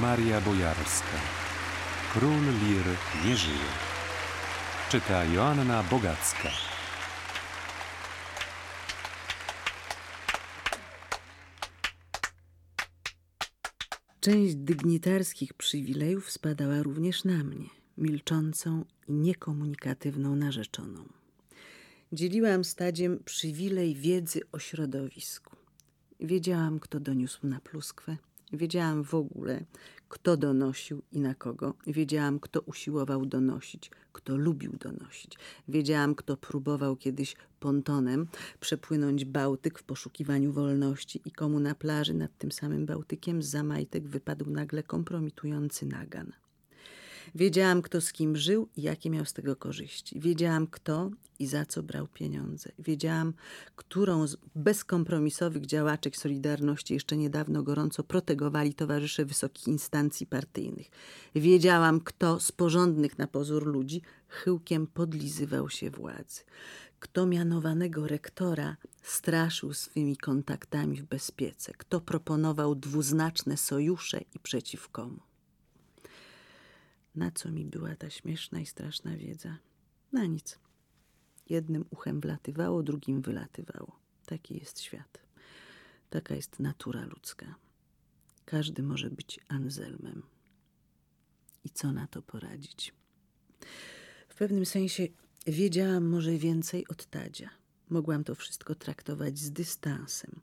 Maria Bojarska. Król Lir nie żyje. Czyta Joanna Bogacka. Część dygnitarskich przywilejów spadała również na mnie, milczącą i niekomunikatywną narzeczoną. Dzieliłam stadziem przywilej wiedzy o środowisku. Wiedziałam, kto doniósł na pluskwę, wiedziałam w ogóle, kto donosił i na kogo. Wiedziałam, kto usiłował donosić, kto lubił donosić. Wiedziałam, kto próbował kiedyś pontonem przepłynąć Bałtyk w poszukiwaniu wolności i komu na plaży nad tym samym Bałtykiem z zamajtek wypadł nagle kompromitujący nagan. Wiedziałam, kto z kim żył i jakie miał z tego korzyści. Wiedziałam, kto i za co brał pieniądze. Wiedziałam, którą z bezkompromisowych działaczek Solidarności jeszcze niedawno gorąco protegowali towarzysze wysokich instancji partyjnych. Wiedziałam, kto z porządnych na pozór ludzi chyłkiem podlizywał się władzy. Kto mianowanego rektora straszył swymi kontaktami w bezpiece. Kto proponował dwuznaczne sojusze i przeciw komu. Na co mi była ta śmieszna i straszna wiedza? Na nic. Jednym uchem wlatywało, drugim wylatywało. Taki jest świat. Taka jest natura ludzka. Każdy może być Anselmem. I co na to poradzić? W pewnym sensie wiedziałam może więcej od Tadzia. Mogłam to wszystko traktować z dystansem.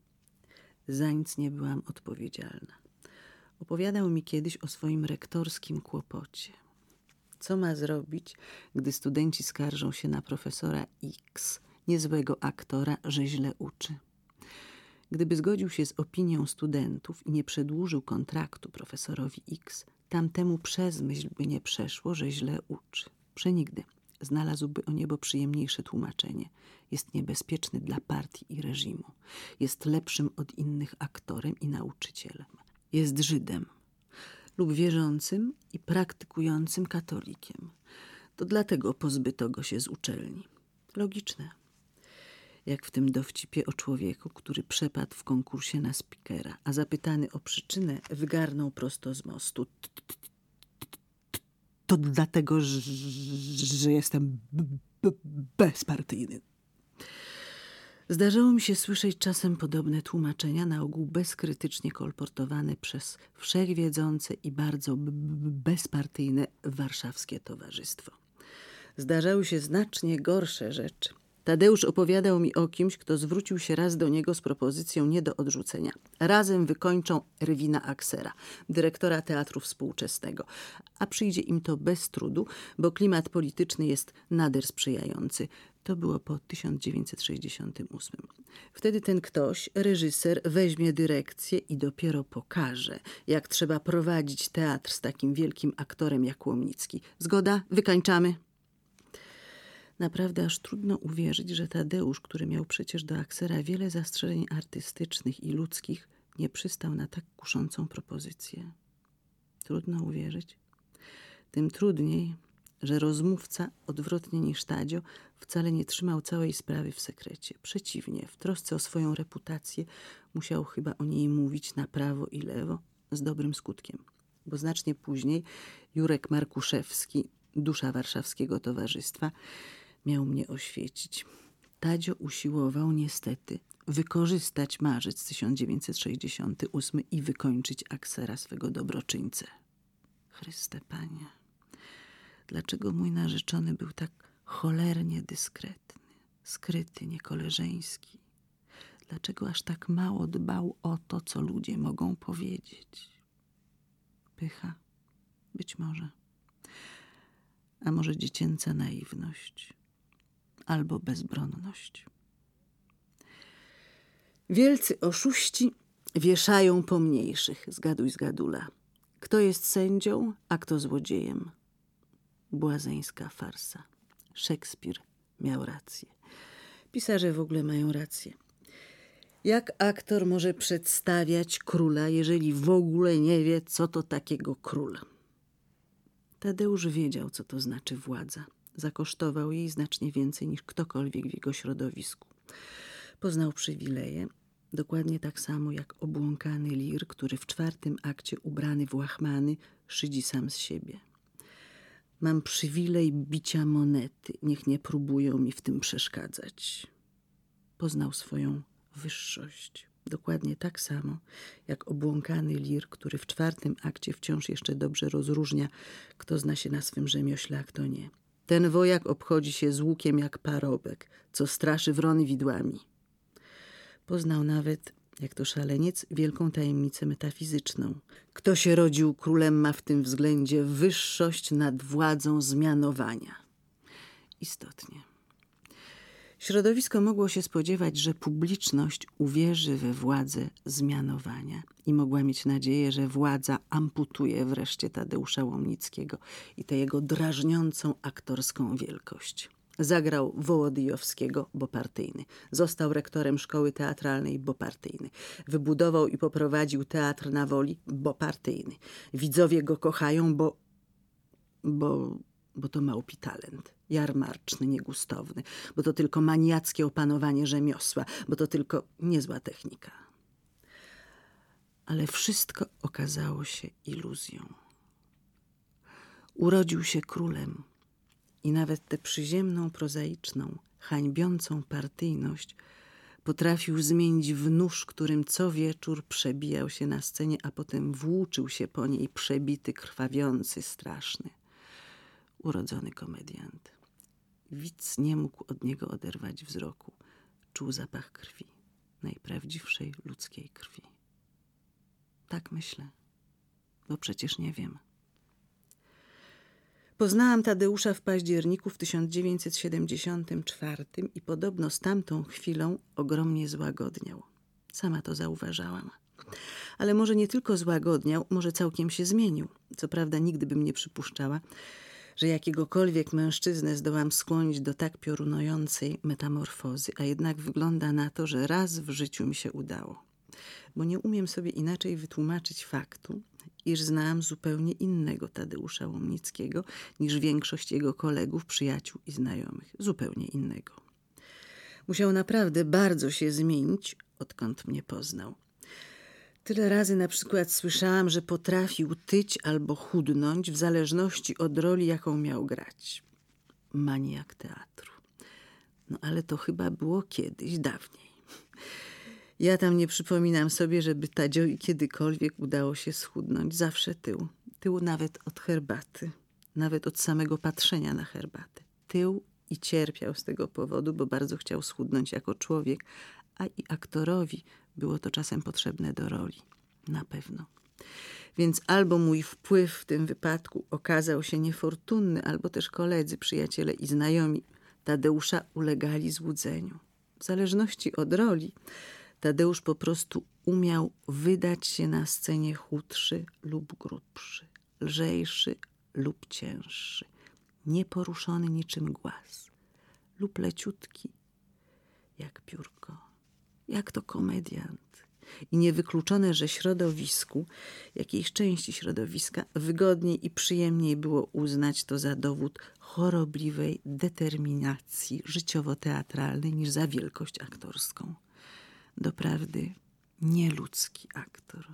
Za nic nie byłam odpowiedzialna. Opowiadał mi kiedyś o swoim rektorskim kłopocie. Co ma zrobić, gdy studenci skarżą się na profesora X, niezłego aktora, że źle uczy? Gdyby zgodził się z opinią studentów i nie przedłużył kontraktu profesorowi X, tamtemu przez myśl by nie przeszło, że źle uczy. Przenigdy znalazłby o niebo przyjemniejsze tłumaczenie. Jest niebezpieczny dla partii i reżimu. Jest lepszym od innych aktorem i nauczycielem. Jest Żydem lub wierzącym i praktykującym katolikiem. To dlatego pozbyto go się z uczelni. Logiczne. Jak w tym dowcipie o człowieku, który przepadł w konkursie na spikera, a zapytany o przyczynę wygarnął prosto z mostu. To dlatego, że jestem bezpartyjny. Zdarzało mi się słyszeć czasem podobne tłumaczenia, na ogół bezkrytycznie kolportowane przez wszechwiedzące i bardzo bezpartyjne warszawskie towarzystwo. Zdarzały się znacznie gorsze rzeczy. Tadeusz opowiadał mi o kimś, kto zwrócił się raz do niego z propozycją nie do odrzucenia. Razem wykończą Erwina Aksera, dyrektora Teatru Współczesnego. A przyjdzie im to bez trudu, bo klimat polityczny jest nader sprzyjający. To było po 1968. Wtedy ten ktoś, reżyser, weźmie dyrekcję i dopiero pokaże, jak trzeba prowadzić teatr z takim wielkim aktorem jak Łomnicki. Zgoda? Wykańczamy? Naprawdę aż trudno uwierzyć, że Tadeusz, który miał przecież do Aksera wiele zastrzeżeń artystycznych i ludzkich, nie przystał na tak kuszącą propozycję. Trudno uwierzyć. Tym trudniej, że rozmówca, odwrotnie niż Tadzio, wcale nie trzymał całej sprawy w sekrecie. Przeciwnie, w trosce o swoją reputację musiał chyba o niej mówić na prawo i lewo z dobrym skutkiem. Bo znacznie później Jurek Markuszewski, dusza warszawskiego towarzystwa, miał mnie oświecić. Tadzio usiłował niestety wykorzystać marzec 1968 i wykończyć Aksera swego dobroczyńcę. Chryste Panie, dlaczego mój narzeczony był tak cholernie dyskretny, skryty, niekoleżeński? Dlaczego aż tak mało dbał o to, co ludzie mogą powiedzieć? Pycha? Być może. A może dziecięca naiwność? albo bezbronność. Wielcy oszuści wieszają pomniejszych, zgaduj zgadula. Kto jest sędzią, a kto złodziejem? Błazeńska farsa. Szekspir miał rację. Pisarze w ogóle mają rację. Jak aktor może przedstawiać króla, jeżeli w ogóle nie wie, co to takiego król? Tadeusz wiedział, co to znaczy władza. Zakosztował jej znacznie więcej niż ktokolwiek w jego środowisku. Poznał przywileje, Dokładnie tak samo jak obłąkany lir, który w czwartym akcie ubrany w łachmany szydzi sam z siebie. Mam przywilej bicia monety, niech nie próbują mi w tym przeszkadzać. Poznał swoją wyższość. Dokładnie tak samo jak obłąkany lir, który w czwartym akcie wciąż jeszcze dobrze rozróżnia, kto zna się na swym rzemiośle, a kto nie. Ten wojak obchodzi się z łukiem jak parobek, co straszy wrony widłami. Poznał nawet, jak to szaleniec, wielką tajemnicę metafizyczną. Kto się rodził królem, ma w tym względzie wyższość nad władzą zmianowania. Istotnie. Środowisko mogło się spodziewać, że publiczność uwierzy we władzę zmianowania i mogła mieć nadzieję, że władza amputuje wreszcie Tadeusza Łomnickiego i tę jego drażniącą aktorską wielkość. Zagrał Wołodyjowskiego, bo partyjny. Został rektorem szkoły teatralnej, bo partyjny. Wybudował i poprowadził teatr na woli, bo partyjny. Widzowie go kochają, bo... bo bo to małpi talent, jarmarczny, niegustowny, bo to tylko maniackie opanowanie rzemiosła, bo to tylko niezła technika. Ale wszystko okazało się iluzją. Urodził się królem i nawet tę przyziemną, prozaiczną, hańbiącą partyjność potrafił zmienić w nóż, którym co wieczór przebijał się na scenie, a potem włóczył się po niej przebity, krwawiący, straszny urodzony komediant. Widz nie mógł od niego oderwać wzroku. Czuł zapach krwi, najprawdziwszej ludzkiej krwi. Tak myślę, bo przecież nie wiem. Poznałam Tadeusza w październiku w 1974 i podobno z tamtą chwilą ogromnie złagodniał. Sama to zauważałam. Ale może nie tylko złagodniał, może całkiem się zmienił. Co prawda nigdy bym nie przypuszczała, że jakiegokolwiek mężczyznę zdołam skłonić do tak piorunującej metamorfozy, a jednak wygląda na to, że raz w życiu mi się udało. Bo nie umiem sobie inaczej wytłumaczyć faktu, iż znałam zupełnie innego Tadeusza Łomnickiego niż większość jego kolegów, przyjaciół i znajomych. Zupełnie innego. Musiał naprawdę bardzo się zmienić, odkąd mnie poznał. Tyle razy na przykład słyszałam, że potrafił tyć albo chudnąć w zależności od roli, jaką miał grać. Maniak teatru. No ale to chyba było kiedyś, dawniej. Ja tam nie przypominam sobie, żeby Tadziowi kiedykolwiek udało się schudnąć. Zawsze tył. Tył nawet od herbaty. Nawet od samego patrzenia na herbatę. Tył i cierpiał z tego powodu, bo bardzo chciał schudnąć jako człowiek, a i aktorowi było to czasem potrzebne do roli. Na pewno. Więc albo mój wpływ w tym wypadku okazał się niefortunny, albo też koledzy, przyjaciele i znajomi Tadeusza ulegali złudzeniu. W zależności od roli, Tadeusz po prostu umiał wydać się na scenie chudszy lub grubszy, lżejszy lub cięższy, nieporuszony niczym głaz, lub leciutki jak piórko jak to komediant. I niewykluczone, że środowisku, jakiejś części środowiska, wygodniej i przyjemniej było uznać to za dowód chorobliwej determinacji życiowo-teatralnej niż za wielkość aktorską. Doprawdy nieludzki aktor.